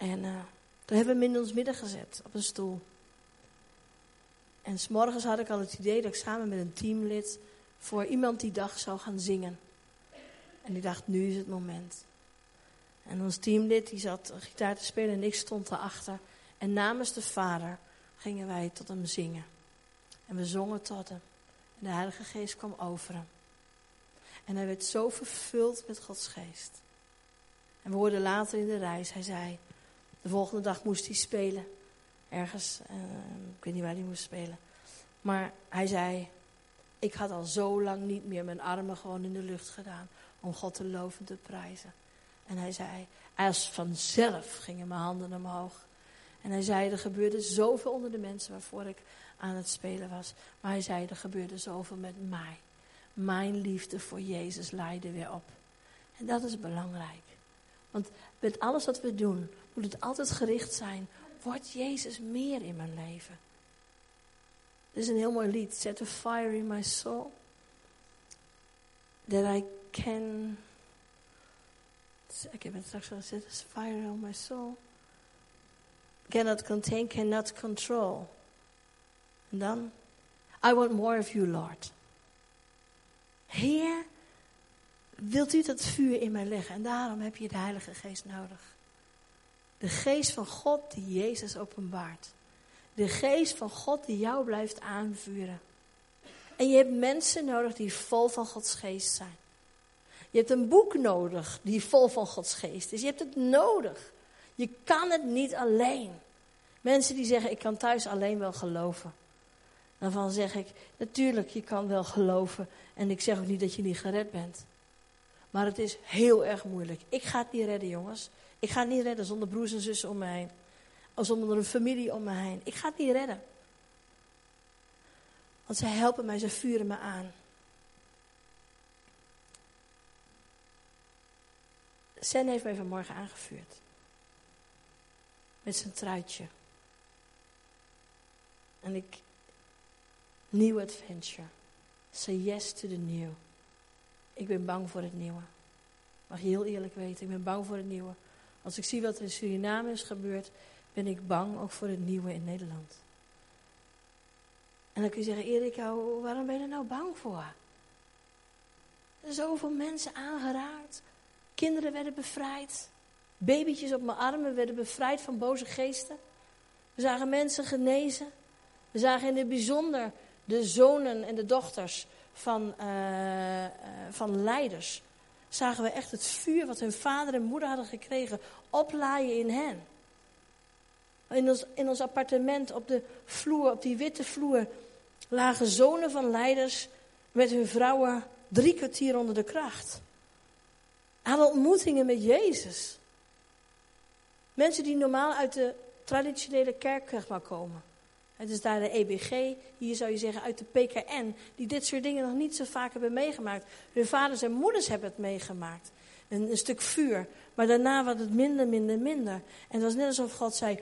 En uh, toen hebben we hem in ons midden gezet, op een stoel. En s'morgens had ik al het idee dat ik samen met een teamlid voor iemand die dag zou gaan zingen. En ik dacht, nu is het moment. En ons teamlid die zat gitaar te spelen en ik stond erachter. En namens de Vader gingen wij tot hem zingen. En we zongen tot hem. En de Heilige Geest kwam over hem. En hij werd zo vervuld met Gods Geest. En we hoorden later in de reis, hij zei, de volgende dag moest hij spelen. Ergens, uh, ik weet niet waar hij moest spelen. Maar hij zei, ik had al zo lang niet meer mijn armen gewoon in de lucht gedaan. Om God te loven te prijzen. En hij zei, als vanzelf gingen mijn handen omhoog. En hij zei, er gebeurde zoveel onder de mensen waarvoor ik aan het spelen was. Maar hij zei, er gebeurde zoveel met mij. Mijn liefde voor Jezus leidde weer op. En dat is belangrijk. Want met alles wat we doen, moet het altijd gericht zijn. Wordt Jezus meer in mijn leven? Dit is een heel mooi lied. Set a fire in my soul. That I can... Ik heb het straks al gezegd. Fire in my soul cannot contain, cannot control. En dan, I want more of you, Lord. Heer, wilt u dat vuur in mij leggen? En daarom heb je de Heilige Geest nodig. De geest van God die Jezus openbaart. De geest van God die jou blijft aanvuren. En je hebt mensen nodig die vol van Gods geest zijn. Je hebt een boek nodig die vol van Gods geest is. Je hebt het nodig. Je kan het niet alleen. Mensen die zeggen, ik kan thuis alleen wel geloven. Daarvan zeg ik, natuurlijk, je kan wel geloven. En ik zeg ook niet dat je niet gered bent. Maar het is heel erg moeilijk. Ik ga het niet redden, jongens. Ik ga het niet redden zonder broers en zussen om me heen. Of zonder een familie om me heen. Ik ga het niet redden. Want zij helpen mij, ze vuren me aan. Sen heeft mij vanmorgen aangevuurd met zijn truitje. En ik, new adventure. Say yes to the new. Ik ben bang voor het nieuwe. Mag je heel eerlijk weten, ik ben bang voor het nieuwe. Als ik zie wat er in Suriname is gebeurd, ben ik bang ook voor het nieuwe in Nederland. En dan kun je zeggen, Erika, waarom ben je er nou bang voor? Er zijn zoveel mensen aangeraakt. Kinderen werden bevrijd. Babytjes op mijn armen werden bevrijd van boze geesten. We zagen mensen genezen. We zagen in het bijzonder de zonen en de dochters van, uh, van leiders. Zagen we echt het vuur wat hun vader en moeder hadden gekregen oplaaien in hen. In ons, in ons appartement op de vloer, op die witte vloer, lagen zonen van leiders met hun vrouwen drie kwartier onder de kracht. Hadden ontmoetingen met Jezus. Mensen die normaal uit de traditionele kerk zeg maar, komen. Het is daar de EBG, hier zou je zeggen uit de PKN, die dit soort dingen nog niet zo vaak hebben meegemaakt. Hun vaders en moeders hebben het meegemaakt. Een, een stuk vuur. Maar daarna werd het minder, minder, minder. En het was net alsof God zei.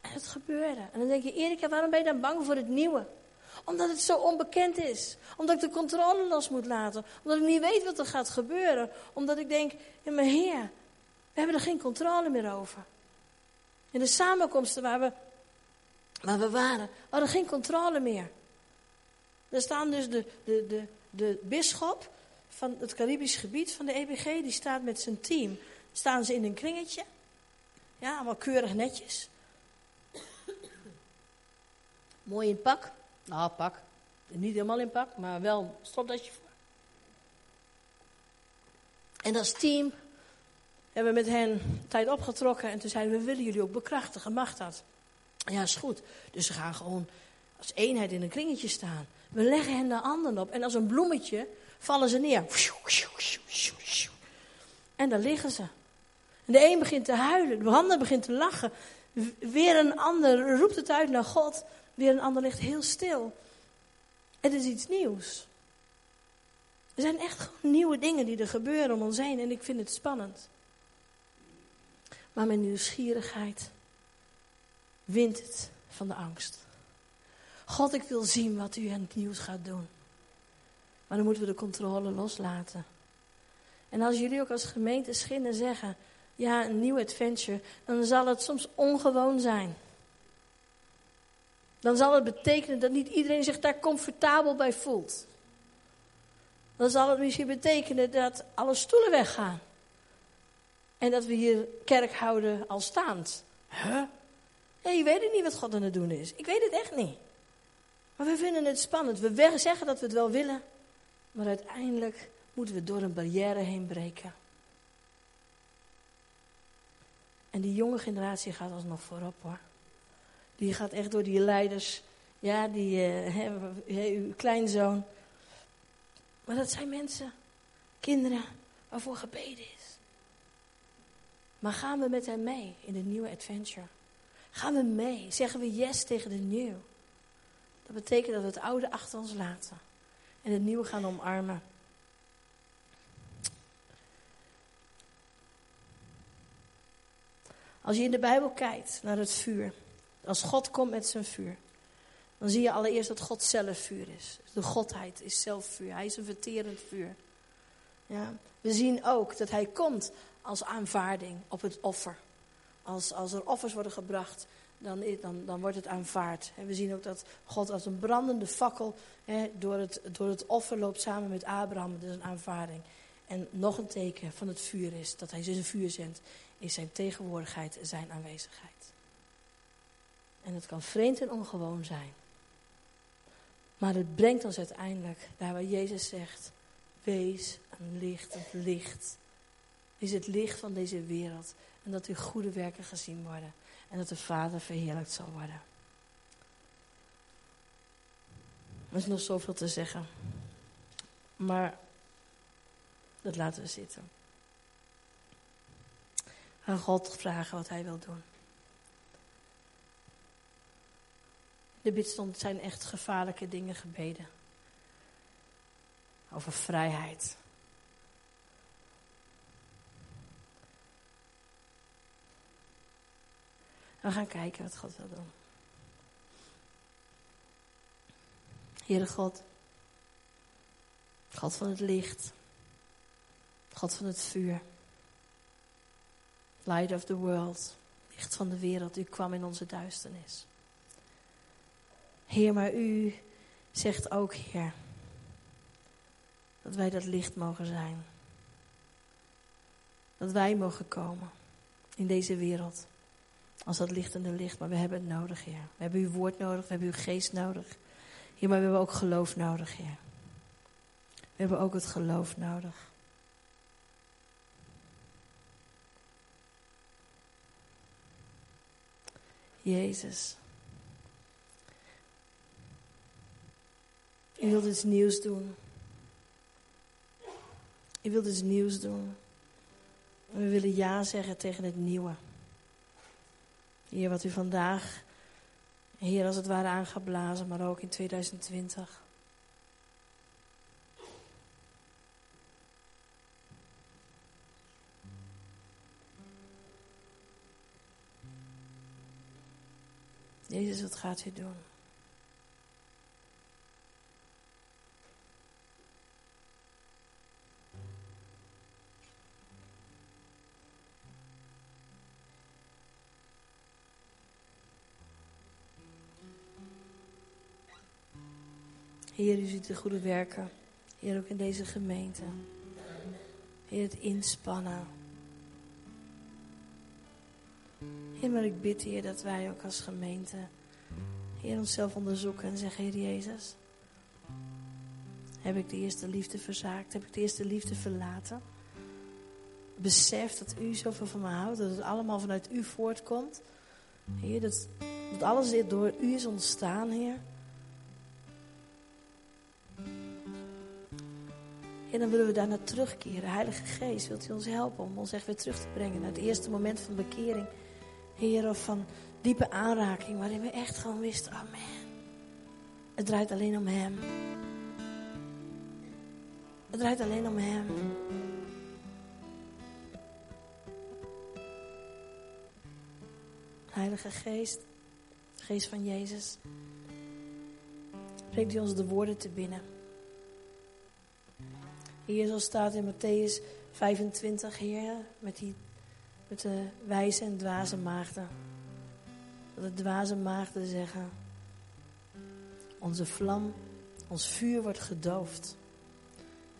En het gebeurde. En dan denk je, Erika, waarom ben je dan bang voor het nieuwe? Omdat het zo onbekend is. Omdat ik de controle los moet laten. Omdat ik niet weet wat er gaat gebeuren. Omdat ik denk, ja, Heer, we hebben er geen controle meer over. In de samenkomsten waar we, waar we waren, hadden geen controle meer. Er staan dus de, de, de, de bisschop van het Caribisch gebied van de EBG, die staat met zijn team. Staan ze in een kringetje. Ja, allemaal keurig netjes. Mooi in pak. Nou, pak. Niet helemaal in pak, maar wel een stropdasje voor. En als team hebben met hen tijd opgetrokken. En toen zeiden we, willen jullie ook bekrachtigen? Mag dat? Ja, is goed. Dus ze gaan gewoon als eenheid in een kringetje staan. We leggen hen de handen op. En als een bloemetje vallen ze neer. En dan liggen ze. En de een begint te huilen, de ander begint te lachen. Weer een ander roept het uit naar God. Weer een ander ligt heel stil. Het is iets nieuws. Er zijn echt nieuwe dingen die er gebeuren om ons heen en ik vind het spannend. Maar mijn nieuwsgierigheid wint het van de angst. God, ik wil zien wat u aan het nieuws gaat doen. Maar dan moeten we de controle loslaten. En als jullie ook als gemeente schinnen zeggen, ja, een nieuw adventure, dan zal het soms ongewoon zijn. Dan zal het betekenen dat niet iedereen zich daar comfortabel bij voelt. Dan zal het misschien betekenen dat alle stoelen weggaan. En dat we hier kerk houden al staand. Huh? Je weet niet wat God aan het doen is. Ik weet het echt niet. Maar we vinden het spannend. We zeggen dat we het wel willen. Maar uiteindelijk moeten we door een barrière heen breken. En die jonge generatie gaat alsnog voorop hoor. Die gaat echt door die leiders. Ja, die, uh, uw kleinzoon. Maar dat zijn mensen, kinderen, waarvoor gebeden is. Maar gaan we met hem mee in de nieuwe adventure? Gaan we mee? Zeggen we yes tegen de nieuw? Dat betekent dat we het oude achter ons laten en het nieuwe gaan omarmen. Als je in de Bijbel kijkt naar het vuur, als God komt met zijn vuur, dan zie je allereerst dat God zelf vuur is. De Godheid is zelf vuur. Hij is een verterend vuur. Ja. We zien ook dat hij komt als aanvaarding op het offer. Als, als er offers worden gebracht, dan, dan, dan wordt het aanvaard. En we zien ook dat God als een brandende fakkel hè, door, het, door het offer loopt samen met Abraham. Dat is een aanvaarding. En nog een teken van het vuur is, dat hij zijn vuur zendt, is zijn tegenwoordigheid, zijn aanwezigheid. En het kan vreemd en ongewoon zijn. Maar het brengt ons uiteindelijk daar waar Jezus zegt, wees een licht, een licht. Is het licht van deze wereld. En dat uw goede werken gezien worden. En dat de Vader verheerlijkt zal worden. Er is nog zoveel te zeggen. Maar dat laten we zitten. Aan God vragen wat hij wil doen. De bidstond zijn echt gevaarlijke dingen gebeden. Over vrijheid. We gaan kijken wat God wil doen. Heere God, God van het licht, God van het vuur, Light of the world. Licht van de wereld. U kwam in onze duisternis. Heer, maar u zegt ook, Heer, dat wij dat licht mogen zijn. Dat wij mogen komen in deze wereld. Als dat lichtende licht, maar we hebben het nodig, Heer. We hebben uw woord nodig, we hebben uw geest nodig. Heer, maar we hebben ook geloof nodig, Heer. We hebben ook het geloof nodig. Jezus. U wilt iets nieuws doen. U wilt iets nieuws doen. We willen ja zeggen tegen het nieuwe. Heer, wat u vandaag, Heer, als het ware aan gaat blazen, maar ook in 2020. Jezus, wat gaat u doen? Heer, u ziet de goede werken. Heer, ook in deze gemeente. Heer, het inspannen. Heer, maar ik bid, Heer, dat wij ook als gemeente, Heer, onszelf onderzoeken en zeggen, Heer Jezus, heb ik de eerste liefde verzaakt? Heb ik de eerste liefde verlaten? Besef dat u zoveel van me houdt, dat het allemaal vanuit u voortkomt. Heer, dat, dat alles door u is ontstaan, Heer. En dan willen we daar naar terugkeren. Heilige Geest, wilt u ons helpen om ons echt weer terug te brengen naar het eerste moment van bekering. Heer, of van diepe aanraking, waarin we echt gewoon wisten, amen. Het draait alleen om Hem. Het draait alleen om Hem. Heilige Geest, Geest van Jezus, brengt u ons de woorden te binnen. Hier zoals staat in Matthäus 25, Heer, met, die, met de wijze en dwaze maagden. Dat de dwaze maagden zeggen, onze vlam, ons vuur wordt gedoofd.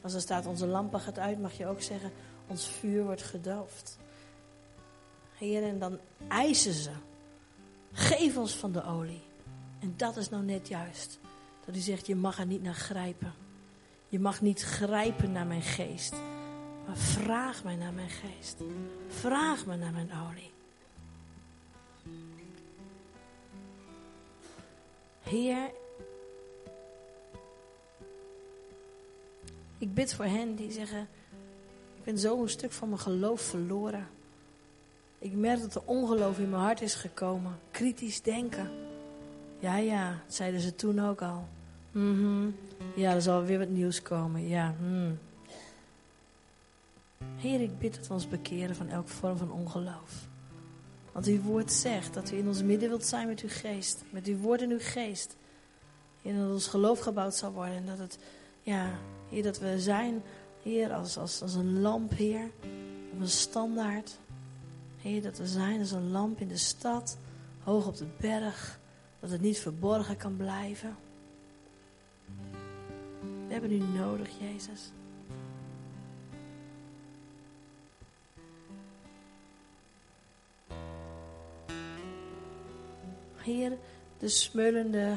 Als er staat, onze lampen gaat uit, mag je ook zeggen, ons vuur wordt gedoofd. Heer, en dan eisen ze, geef ons van de olie. En dat is nou net juist. Dat u zegt, je mag er niet naar grijpen. Je mag niet grijpen naar mijn geest. Maar vraag mij naar mijn geest. Vraag me naar mijn olie. Heer, ik bid voor hen die zeggen, ik ben zo een stuk van mijn geloof verloren. Ik merk dat er ongeloof in mijn hart is gekomen. Kritisch denken. Ja, ja, zeiden ze toen ook al. Mm Ja, er zal weer wat nieuws komen. Ja. Mm. Heer, ik bid dat we ons bekeren van elke vorm van ongeloof. Want uw woord zegt dat u in ons midden wilt zijn met uw geest. Met uw woord en uw geest. En dat ons geloof gebouwd zal worden. En dat het, ja, Heer, dat we zijn, Heer, als, als, als een lamp, Heer. Op een standaard. Heer, dat we zijn als een lamp in de stad. Hoog op de berg. Dat het niet verborgen kan blijven. Hebben u nodig, Jezus. Heer, de smeulende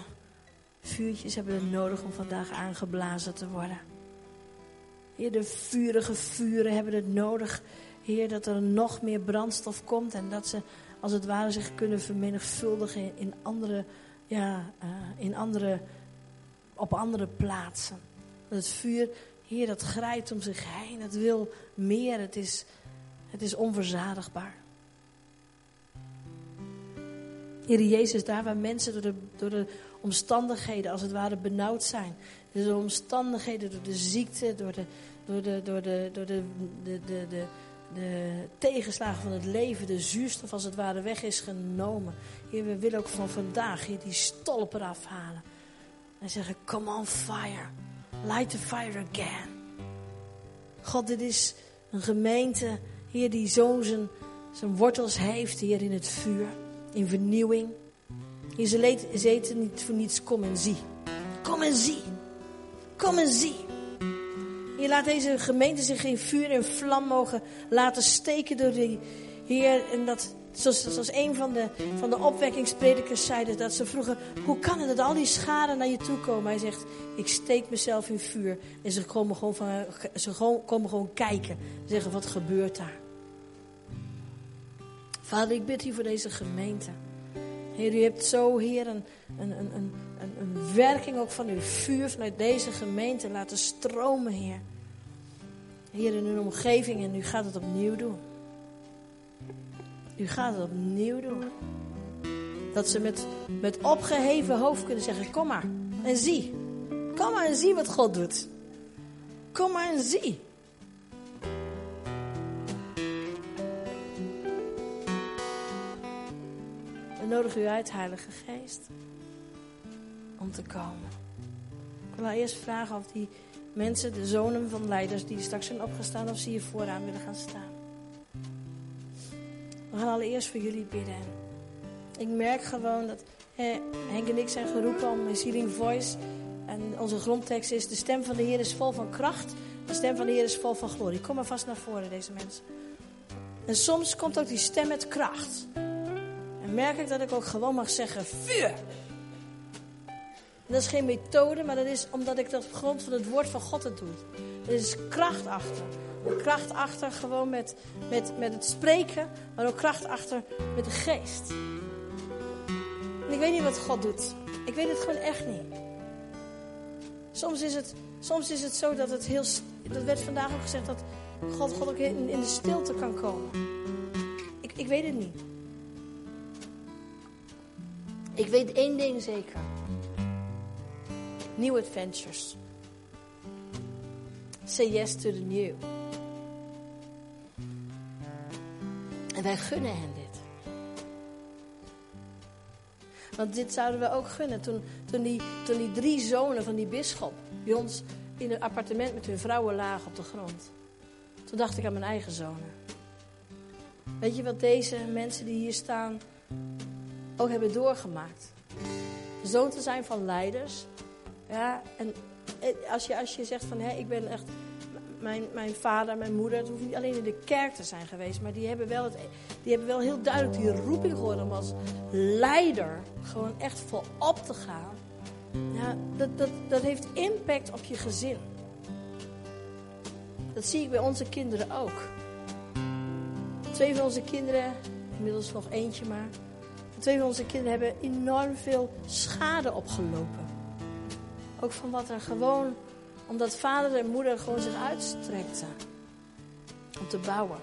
vuurtjes hebben we nodig om vandaag aangeblazen te worden. Heer, de vurige vuren hebben het nodig. Heer, dat er nog meer brandstof komt en dat ze als het ware zich kunnen vermenigvuldigen in andere, ja, uh, in andere, op andere plaatsen. Het vuur, Heer, dat grijpt om zich heen. Het wil meer. Het is, het is onverzadigbaar. Heer Jezus, daar waar mensen door de, door de omstandigheden als het ware benauwd zijn. Door de omstandigheden, door de ziekte, door de, door de, door de, door de, de, de, de, de tegenslagen van het leven, de zuurstof als het ware weg is genomen. Heer, we willen ook van vandaag hier die stolper afhalen. En zeggen, come on fire. Light the fire again. God, dit is een gemeente, Heer, die zo zijn, zijn wortels heeft, Heer, in het vuur, in vernieuwing. Heer, ze eten niet voor niets, kom en zie. Kom en zie. Kom en zie. Je laat deze gemeente zich in vuur en vlam mogen laten steken door die Heer. En dat, zoals, een van de, van de opwekkingspredikers zeiden, dat ze vroegen, hoe kan het dat al die schade naar je toe komen? Hij zegt, ik steek mezelf in vuur. En ze komen gewoon, van, ze komen gewoon kijken. Zeggen, wat gebeurt daar? Vader, ik bid hier voor deze gemeente. Heer, u hebt zo, Heer, een, een, een, een, een werking ook van uw vuur vanuit deze gemeente laten stromen, Heer. Heer, in uw omgeving en u gaat het opnieuw doen. U gaat het opnieuw doen. Dat ze met, met opgeheven hoofd kunnen zeggen: Kom maar en zie. Kom maar en zie wat God doet. Kom maar en zie. We nodigen u uit, Heilige Geest, om te komen. Ik wil eerst vragen of die mensen, de zonen van leiders die straks zijn opgestaan, of ze hier vooraan willen gaan staan. We gaan allereerst voor jullie bidden. Ik merk gewoon dat Henk en ik zijn geroepen om een Healing Voice. En onze grondtekst is: De stem van de Heer is vol van kracht. De stem van de Heer is vol van glorie. Kom maar vast naar voren, deze mensen. En soms komt ook die stem met kracht. En merk ik dat ik ook gewoon mag zeggen: vuur. dat is geen methode, maar dat is omdat ik dat op grond van het woord van God het doe. Er is kracht achter. Kracht achter gewoon met, met, met het spreken, maar ook kracht achter met de geest. En ik weet niet wat God doet. Ik weet het gewoon echt niet. Soms is het, soms is het zo dat het heel. Dat werd vandaag ook gezegd dat God, God ook in, in de stilte kan komen. Ik, ik weet het niet. Ik weet één ding zeker: New adventures. Say yes to the new. En wij gunnen hen dit. Want dit zouden we ook gunnen. Toen, toen, die, toen die drie zonen van die bisschop bij ons in een appartement met hun vrouwen lagen op de grond. Toen dacht ik aan mijn eigen zonen. Weet je wat deze mensen die hier staan ook hebben doorgemaakt? Zoon te zijn van leiders. Ja, en als je, als je zegt van hé, ik ben echt mijn, mijn vader, mijn moeder, het hoeft niet alleen in de kerk te zijn geweest, maar die hebben wel, het, die hebben wel heel duidelijk die roeping gehoord om als leider gewoon echt volop te gaan. Ja, dat, dat, dat heeft impact op je gezin. Dat zie ik bij onze kinderen ook. Twee van onze kinderen, inmiddels nog eentje maar. Twee van onze kinderen hebben enorm veel schade opgelopen. Ook van wat er gewoon omdat vader en moeder gewoon zich uitstrekten. Om te bouwen.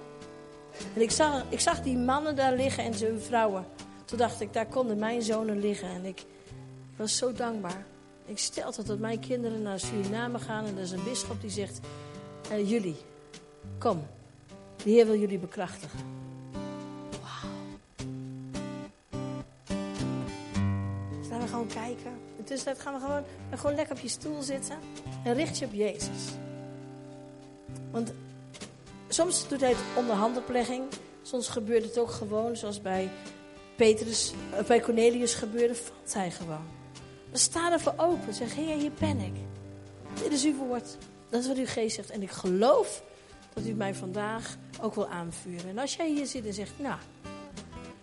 En ik zag, ik zag die mannen daar liggen en zijn vrouwen. Toen dacht ik, daar konden mijn zonen liggen. En ik, was zo dankbaar. Ik stel dat mijn kinderen naar Suriname gaan. En er is een bischop die zegt, eh, jullie, kom. De Heer wil jullie bekrachtigen. Wauw. Laten we gewoon kijken. Intussen gaan we gewoon, gewoon lekker op je stoel zitten. En richt je op Jezus. Want soms doet hij het onder handoplegging. Soms gebeurt het ook gewoon, zoals bij, Petrus, eh, bij Cornelius gebeurde, valt hij gewoon. Dan sta ervoor open. Zeg, Heer, hier ben ik. Dit is uw woord. Dat is wat uw geest zegt. En ik geloof dat u mij vandaag ook wil aanvuren. En als jij hier zit en zegt, nou,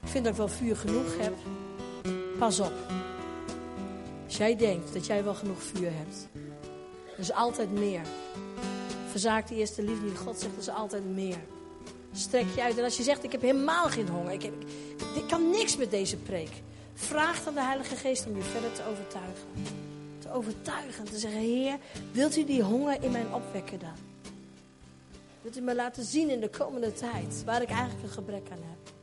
ik vind dat ik wel vuur genoeg heb. Pas op. Als jij denkt dat jij wel genoeg vuur hebt, er is altijd meer. Verzaak de eerste liefde die God zegt, er is altijd meer. Strek je uit. En als je zegt, ik heb helemaal geen honger. Ik, heb, ik, kan niks met deze preek. Vraag dan de Heilige Geest om je verder te overtuigen. Te overtuigen. Te zeggen, Heer, wilt u die honger in mij opwekken dan? Wilt u me laten zien in de komende tijd waar ik eigenlijk een gebrek aan heb?